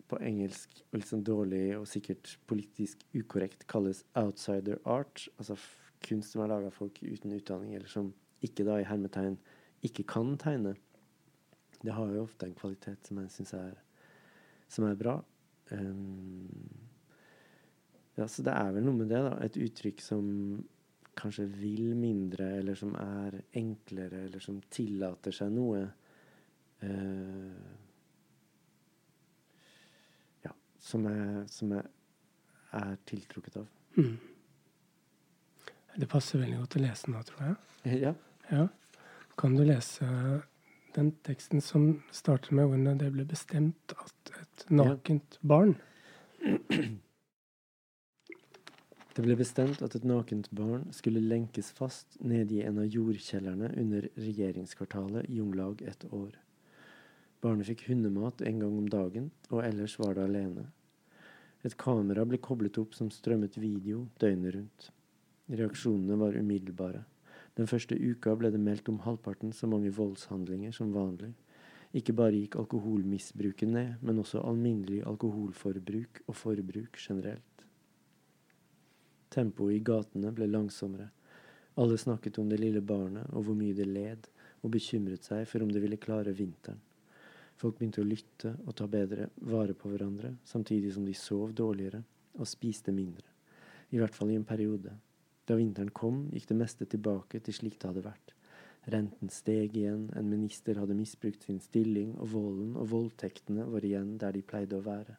på engelsk og litt sånn dårlig og sikkert politisk ukorrekt kalles outsider art. Altså kunst som er laga av folk uten utdanning, eller som ikke da i hermetegn ikke kan tegne. Det har jo ofte en kvalitet som jeg syns er, som er bra. Um, ja, så det er vel noe med det, da. Et uttrykk som kanskje vil mindre, eller som er enklere, eller som tillater seg noe. Uh, ja, som jeg, som jeg er tiltrukket av. Mm. Det passer veldig godt å lese nå, tror jeg. *laughs* ja. Ja. Kan du lese den teksten som starter med ordene 'Det ble bestemt at et nakent barn' *clears throat* Det ble bestemt at et nakent barn skulle lenkes fast nede i en av jordkjellerne under regjeringskvartalet i om lag et år. Barnet fikk hundemat en gang om dagen, og ellers var det alene. Et kamera ble koblet opp som strømmet video døgnet rundt. Reaksjonene var umiddelbare. Den første uka ble det meldt om halvparten så mange voldshandlinger som vanlig. Ikke bare gikk alkoholmisbruket ned, men også alminnelig alkoholforbruk og forbruk generelt. Tempoet i gatene ble langsommere. Alle snakket om det lille barnet og hvor mye det led, og bekymret seg for om det ville klare vinteren. Folk begynte å lytte og ta bedre vare på hverandre, samtidig som de sov dårligere og spiste mindre. I hvert fall i en periode. Da vinteren kom, gikk det meste tilbake til slik det hadde vært. Renten steg igjen, en minister hadde misbrukt sin stilling, og volden og voldtektene var igjen der de pleide å være.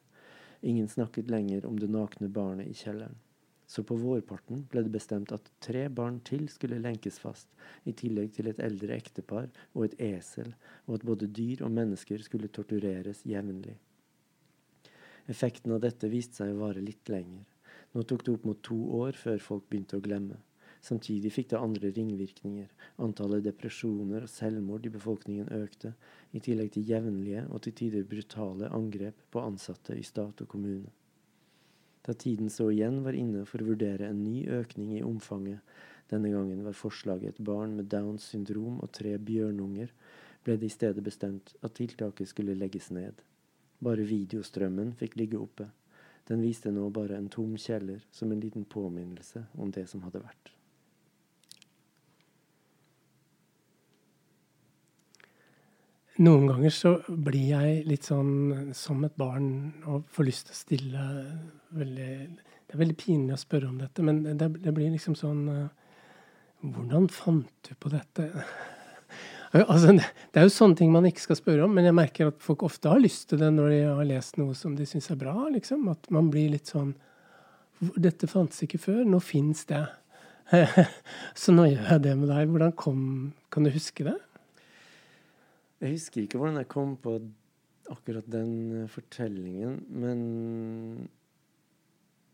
Ingen snakket lenger om det nakne barnet i kjelleren. Så på vårparten ble det bestemt at tre barn til skulle lenkes fast, i tillegg til et eldre ektepar og et esel, og at både dyr og mennesker skulle tortureres jevnlig. Effekten av dette viste seg å vare litt lenger. Nå tok det opp mot to år før folk begynte å glemme. Samtidig fikk det andre ringvirkninger. Antallet depresjoner og selvmord i befolkningen økte, i tillegg til jevnlige og til tider brutale angrep på ansatte i stat og kommune. Da tiden så igjen var inne for å vurdere en ny økning i omfanget, denne gangen var forslaget et barn med Downs syndrom og tre bjørnunger, ble det i stedet bestemt at tiltaket skulle legges ned. Bare videostrømmen fikk ligge oppe. Den viste nå bare en tom kjeller som en liten påminnelse om det som hadde vært. Noen ganger så blir jeg litt sånn som et barn og får lyst til å stille veldig Det er veldig pinlig å spørre om dette, men det, det blir liksom sånn Hvordan fant du på dette? Altså, det er jo sånne ting man ikke skal spørre om, men jeg merker at folk ofte har lyst til det når de har lest noe som de syns er bra. liksom, At man blir litt sånn Dette fantes ikke før, nå fins det. *laughs* Så nå gjør jeg det med deg. Hvordan kom Kan du huske det? Jeg husker ikke hvordan jeg kom på akkurat den uh, fortellingen, men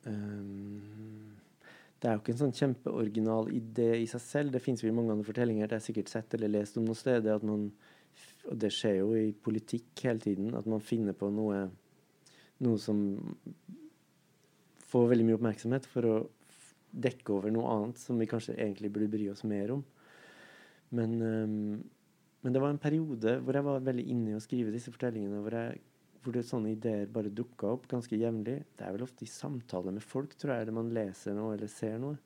um, Det er jo ikke en sånn kjempeoriginal idé i seg selv. Det fins mange andre fortellinger. Det er sikkert sett eller lest om noe sted. at man, Og det skjer jo i politikk hele tiden. At man finner på noe, noe som får veldig mye oppmerksomhet for å dekke over noe annet som vi kanskje egentlig burde bry oss mer om. Men men det var en periode hvor jeg var veldig inne i å skrive disse fortellingene, hvor, jeg, hvor det sånne ideer bare dukka opp ganske jevnlig. Det er vel ofte i samtale med folk, tror jeg, eller man leser noe eller ser noe.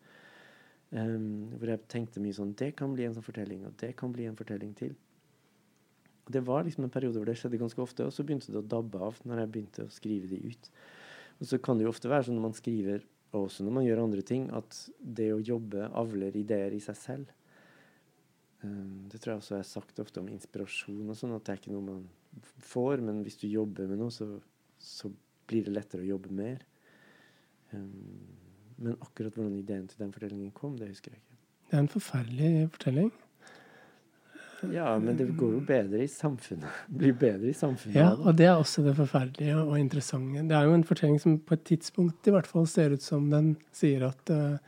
Um, hvor jeg tenkte mye sånn Det kan bli en sånn fortelling, og det kan bli en fortelling til. Og Det var liksom en periode hvor det skjedde ganske ofte, og så begynte det å dabbe av når jeg begynte å skrive de ut. Og så kan det jo ofte være sånn når man skriver, og også når man gjør andre ting, at det å jobbe avler ideer i seg selv. Um, det tror jeg også jeg har sagt ofte om inspirasjon og sånn, at det er ikke noe man får, men hvis du jobber med noe, så, så blir det lettere å jobbe mer. Um, men akkurat hvordan ideen til den fortellingen kom, det husker jeg ikke. Det er en forferdelig fortelling. Ja, men det går jo bedre i samfunnet. Blir bedre i samfunnet. Ja, og det er også det forferdelige og interessante. Det er jo en fortelling som på et tidspunkt i hvert fall ser ut som den sier at uh,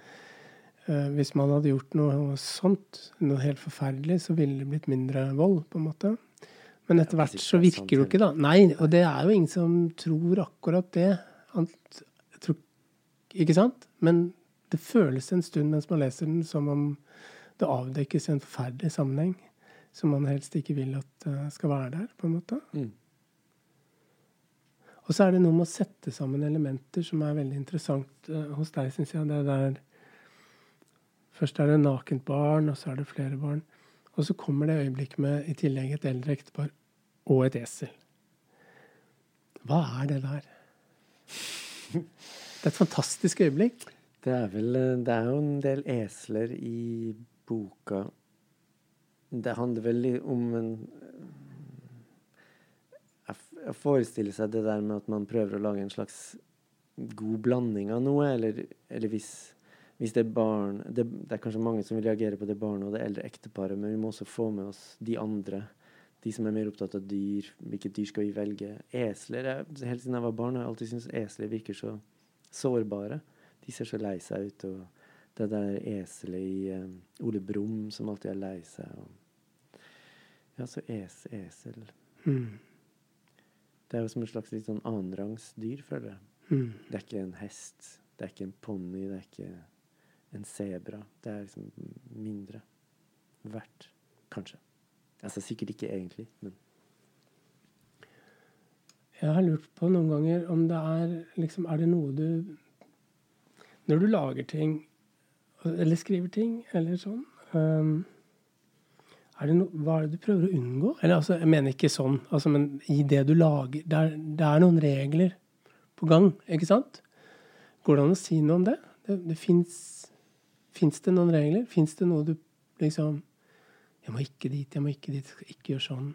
hvis man hadde gjort noe sånt, noe helt forferdelig, så ville det blitt mindre vold, på en måte. Men etter hvert så virker det jo ikke, da. Nei, og det er jo ingen som tror akkurat det. Tror, ikke sant? Men det føles en stund mens man leser den, som om det avdekkes en forferdelig sammenheng som man helst ikke vil at uh, skal være der, på en måte. Mm. Og så er det noe med å sette sammen elementer som er veldig interessant uh, hos deg, syns jeg. Det der Først er det nakent barn, og så er det flere barn. Og så kommer det øyeblikk med i tillegg et eldre ektepar og et esel. Hva er det der? Det er et fantastisk øyeblikk. Det er vel Det er jo en del esler i boka. Det handler vel om en Jeg forestiller seg det der med at man prøver å lage en slags god blanding av noe, eller, eller hvis hvis det er barn det, det, er kanskje mange som vil reagere på det barnet og det eldre ekteparet, men vi må også få med oss de andre. De som er mer opptatt av dyr. Hvilket dyr skal vi velge? Esler jeg, Helt siden jeg var barn har jeg alltid syntes esler virker så sårbare. De ser så lei seg ut. Og det der eselet i um, Ole Brumm som alltid er lei seg. Og, ja, så es, esel. Mm. Det er jo som et slags litt sånn annenrangs dyr, føler jeg. Mm. Det er ikke en hest, det er ikke en ponni, det er ikke en sebra. Det er liksom mindre verdt, kanskje. Altså sikkert ikke egentlig, men Jeg har lurt på noen ganger om det er liksom Er det noe du Når du lager ting, eller skriver ting, eller sånn um, no, Hva er det du prøver å unngå? Eller altså, jeg mener ikke sånn, altså, men i det du lager det er, det er noen regler på gang, ikke sant? Går det an å si noe om det? Det, det Fins det noen regler? Fins det noe du liksom Jeg må ikke dit, jeg må ikke dit, jeg skal ikke gjøre sånn.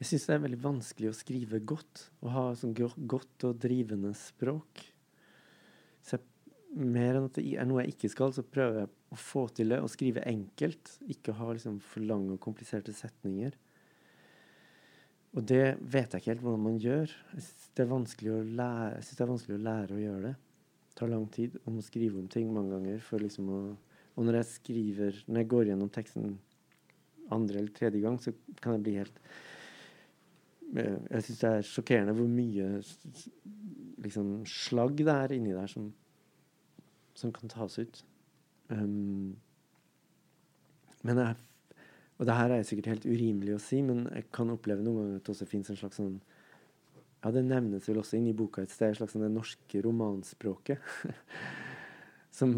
Jeg syns det er veldig vanskelig å skrive godt. Å ha sånn godt og drivende språk. Så jeg, mer enn at det er noe jeg ikke skal, så prøver jeg å få til det. Å skrive enkelt. Ikke ha liksom for lange og kompliserte setninger. Og det vet jeg ikke helt hvordan man gjør. Jeg syns det, jeg det er vanskelig å lære å gjøre det. Det tar lang tid. Og må skrive om ting mange ganger. Liksom å, og når jeg skriver, når jeg går gjennom teksten andre eller tredje gang, så kan jeg bli helt eh, Jeg syns det er sjokkerende hvor mye liksom, slagg det er inni der som, som kan tas ut. Um, men jeg og det her er sikkert helt urimelig å si, men jeg kan oppleve noen ganger at det også fins en slags sånn Ja, det nevnes vel også inni boka et sted, et slags sånn det norske romanspråket. *laughs* som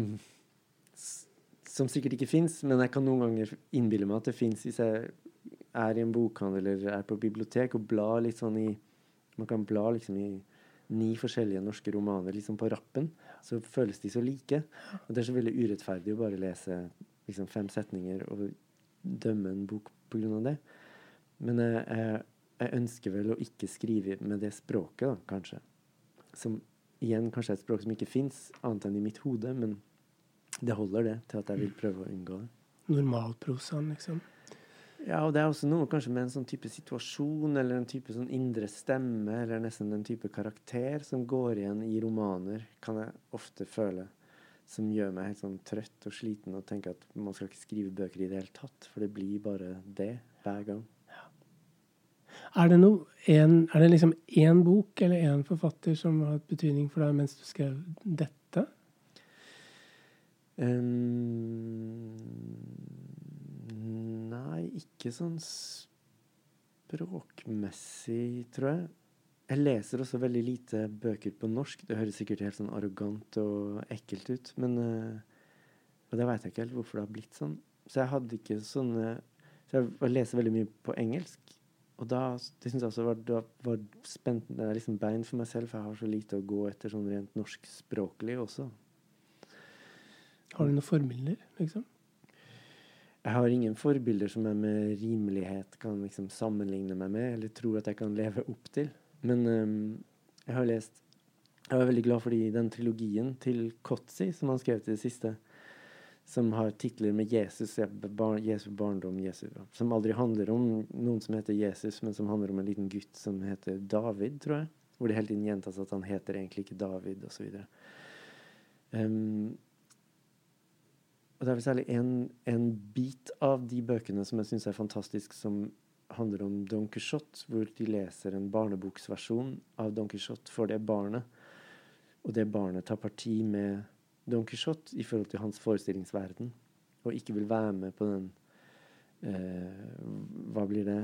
som sikkert ikke fins, men jeg kan noen ganger innbille meg at det fins hvis jeg er i en bokhandel eller er på bibliotek og blar litt sånn i Man kan bla liksom i ni forskjellige norske romaner liksom på rappen, så føles de så like. Og det er så veldig urettferdig å bare lese liksom fem setninger og dømme en bok pga. det. Men jeg, jeg, jeg, ønsker vel å ikke skrive med det språket, da, kanskje. Som igjen kanskje er et språk som ikke fins, annet enn i mitt hode. Men det holder, det, til at jeg vil prøve å unngå det. Normalprosaen, liksom? Ja, og det er også noe kanskje med en sånn type situasjon, eller en type sånn indre stemme, eller nesten en type karakter som går igjen i romaner, kan jeg ofte føle som gjør meg helt sånn trøtt og sliten og tenker at man skal ikke skrive bøker i det hele tatt, for det blir bare det hver gang. Ja. Er det, noe, en, er det liksom én bok eller én forfatter som har hatt betydning for deg mens du skrev dette? Um, nei, ikke sånn språkmessig, tror jeg. Jeg leser også veldig lite bøker på norsk. Det høres sikkert helt sånn arrogant og ekkelt ut, men uh, Og det veit jeg ikke helt hvorfor det har blitt sånn. Så jeg hadde ikke sånne Så jeg leser veldig mye på engelsk. Og da det synes jeg også var, da var spent, det er liksom bein for meg selv, for jeg har så lite å gå etter sånn rent norskspråklig også. Har du noen forbilder, liksom? Jeg har ingen forbilder som jeg med rimelighet kan liksom sammenligne meg med, eller tror at jeg kan leve opp til. Men um, jeg har lest Jeg var veldig glad fordi den trilogien til Kotzi, som han skrev til det siste, som har titler med Jesus, bar, Jesu barndom, Jesu, som aldri handler om noen som heter Jesus, men som handler om en liten gutt som heter David, tror jeg. Hvor det hele tiden gjentas at han heter egentlig ikke David, osv. Um, og det er vel særlig en, en, bit av de bøkene som jeg syns er fantastisk, som handler om Don Quijote, hvor de leser en barneboksversjon av Don Quijote for det barnet. Og det barnet tar parti med Don Quijote i forhold til hans forestillingsverden, og ikke vil være med på den eh, Hva blir det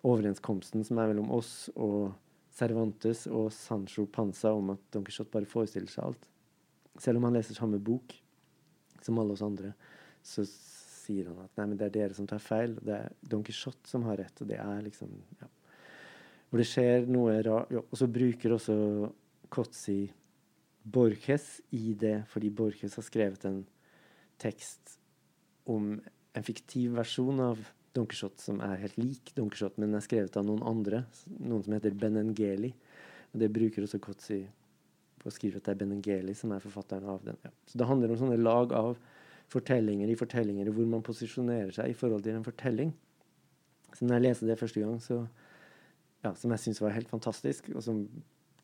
Overenskomsten som er mellom oss og Cervantes og Sancho Panza om at Don Quijote bare forestiller seg alt. Selv om han leser samme bok som alle oss andre, så sier han at nei, men det er dere som tar feil. Det er Don Quijote som har rett. Og det er liksom ja. Hvor det skjer noe rart Og så bruker også Kotzi Borges i det, fordi Borges har skrevet en tekst om en fiktiv versjon av Don Quijote som er helt lik Don Quijote, men er skrevet av noen andre. Noen som heter Benengeli. Og det bruker også Kotzi på å skrive at det er Benengeli som er forfatteren av den. Ja. Så det handler om sånne lag av fortellinger i fortellinger hvor man posisjonerer seg i forhold til en fortelling. Så når jeg leste det første gang, så, ja, som jeg syntes var helt fantastisk, og som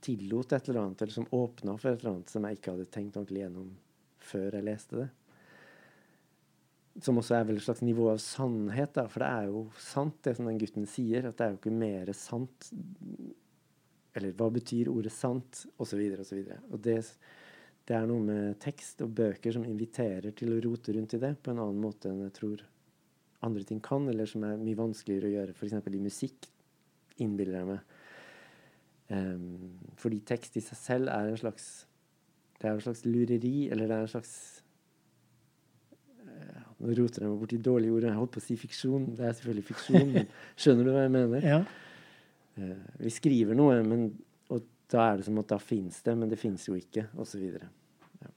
tillot et eller annet, eller som åpna for et eller annet som jeg ikke hadde tenkt ordentlig gjennom før jeg leste det. som også er vel et slags nivå av sannhet, da. For det er jo sant, det som den gutten sier. At det er jo ikke mer sant Eller hva betyr ordet sant? Og så videre og så videre. Og det, det er noe med tekst og bøker som inviterer til å rote rundt i det på en annen måte enn jeg tror andre ting kan, eller som er mye vanskeligere å gjøre f.eks. i musikk, innbiller jeg meg. Um, fordi tekst i seg selv er en slags Det er en slags lureri, eller det er en slags uh, Nå roter jeg meg borti dårlige ord. Jeg holdt på å si fiksjon. Det er selvfølgelig fiksjon, *laughs* skjønner du hva jeg mener? Ja. Uh, vi skriver noe, men, da er det som at da fins det, men det fins jo ikke, osv. Ja.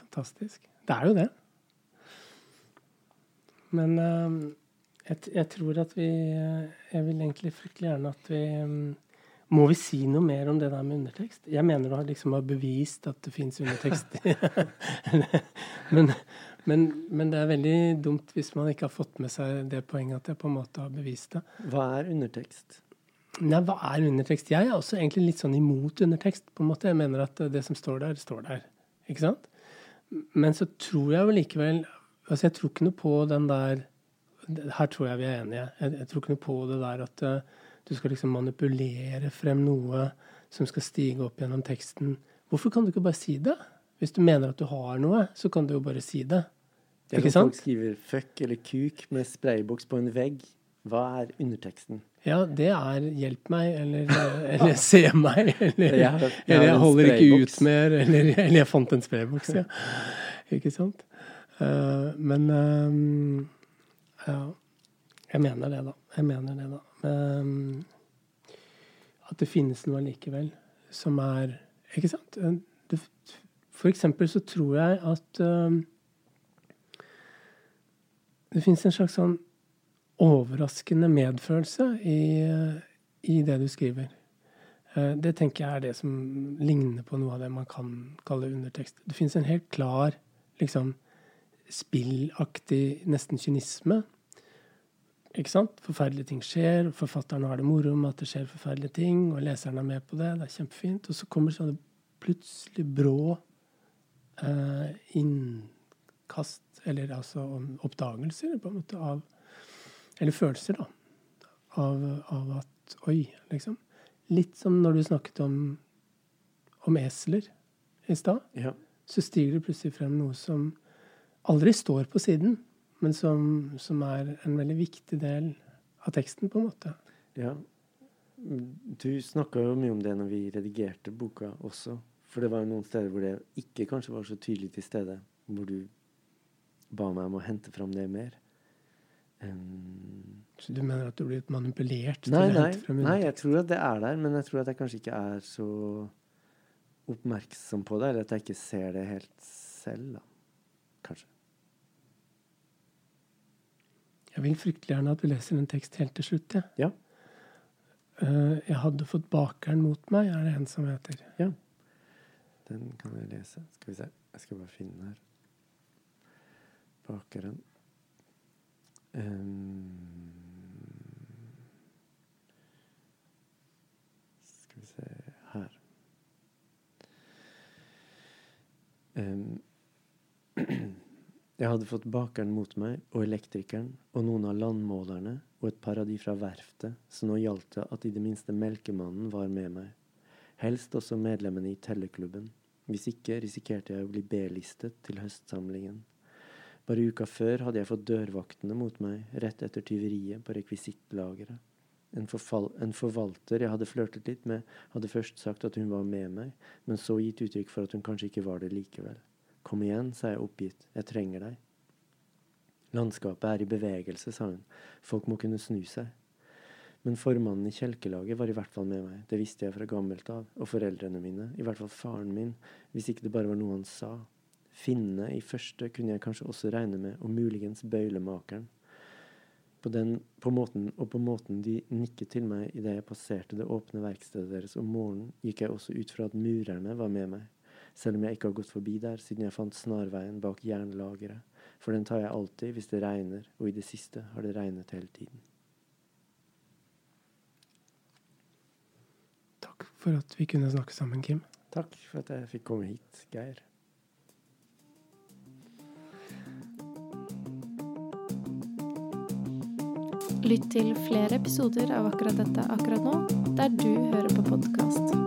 Fantastisk. Det er jo det. Men um, jeg, jeg, tror at vi Jeg vil egentlig fryktelig gjerne at vi um, Må vi si noe mer om det der med undertekst? Jeg mener du har liksom har bevist at det fins undertekst. *laughs* men, men, men, det er veldig dumt hvis man ikke har fått med seg det poenget at jeg på en måte har bevist det. Hva er undertekst? Nei, hva er undertekst? Jeg er også egentlig litt sånn imot undertekst. på en måte. Jeg mener at det som står der, står der. Ikke sant? Men så tror jeg jo likevel Altså, jeg tror ikke noe på den der Her tror jeg vi er enige. Jeg, jeg tror ikke noe på det der at uh, du skal liksom manipulere frem noe som skal stige opp gjennom teksten. Hvorfor kan du ikke bare si det? Hvis du mener at du har noe, så kan du jo bare si det. Det er ikke sant? Folk skriver 'fuck' eller 'kuk' med sprayboks på en vegg. Hva er underteksten? Ja, det er 'hjelp meg' eller, eller 'se meg' *laughs* eller har, jeg, eller 'jeg holder ikke ut mer' *laughs* eller, eller 'jeg fant en sprayboks'. Ja. Ikke sant? Uh, men um, ja. Jeg mener det, da. Jeg mener det, da. Um, at det finnes noe allikevel som er Ikke sant? Eh, det, for eksempel så tror jeg at um, det finnes en slags sånn overraskende medfølelse i, i det du skriver. Uh, det tenker jeg er det som ligner på noe av det man kan kalle undertekst. Det finnes en helt klar liksom, spillaktig nesten kynisme. Ikke sant? Forferdelige ting skjer, forfatteren har det moro med at det skjer forferdelige ting, og leseren er med på det. Det er kjempefint. Og så kommer sånne plutselig brå eh, innkast, eller altså oppdagelser, på en måte, av Eller følelser, da. Av, av at Oi, liksom. Litt som når du snakket om, om esler i stad. Ja. Så stiger det plutselig frem noe som aldri står på siden, men som, som, er en veldig viktig del av teksten, på en måte. Ja. Du snakka jo mye om det når vi redigerte boka også. For det var jo noen steder hvor det ikke kanskje var så tydelig til stede. Hvor du ba meg om å hente fram det mer. Um, så du mener at du blir manipulert nei, frem Nei, jeg tror at det er der, men jeg tror at jeg kanskje ikke er så oppmerksom på det. Eller at jeg ikke ser det helt selv, da. Kanskje. Jeg vil fryktelig gjerne at du leser en tekst helt til slutt. Ja. Uh, jeg hadde fått bakeren mot meg, er det en som heter. Ja. Den kan jeg lese. Skal vi se. Jeg skal bare finne den her. Bakeren. Um, skal vi se her. Um, *clears throat* Jeg hadde fått bakeren mot meg og elektrikeren og noen av landmålerne og et par av de fra verftet, så nå gjaldt det at i det minste melkemannen var med meg. Helst også medlemmene i telleklubben. Hvis ikke risikerte jeg å bli B-listet til høstsamlingen. Bare uka før hadde jeg fått dørvaktene mot meg rett etter tyveriet på rekvisittlageret. En, en, forvalter jeg hadde flørtet litt med, hadde først sagt at hun var med meg, men så gitt uttrykk for at hun kanskje ikke var det likevel. Kom igjen, sa jeg oppgitt, jeg trenger deg. Landskapet er i bevegelse, sa hun, folk må kunne snu seg. Men formannen i kjelkelaget var i hvert fall med meg, det visste jeg fra gammelt av, og foreldrene mine, i hvert fall faren min, hvis ikke det bare var noe han sa. Finnene i første kunne jeg kanskje også regne med, og muligens bøylemakeren. På den på måten, og på måten de nikket til meg idet jeg passerte det åpne verkstedet deres om morgenen, gikk jeg også ut fra at murerne var med meg selv om jeg ikke har gått forbi der siden jeg fant snarveien bak jernlageret, for den tar jeg alltid hvis det regner, og i det siste har det regnet hele tiden. Takk for at vi kunne snakke sammen, Kim. Takk for at jeg fikk komme hit, Geir. Lytt til flere episoder av akkurat dette akkurat nå, der du hører på podkast.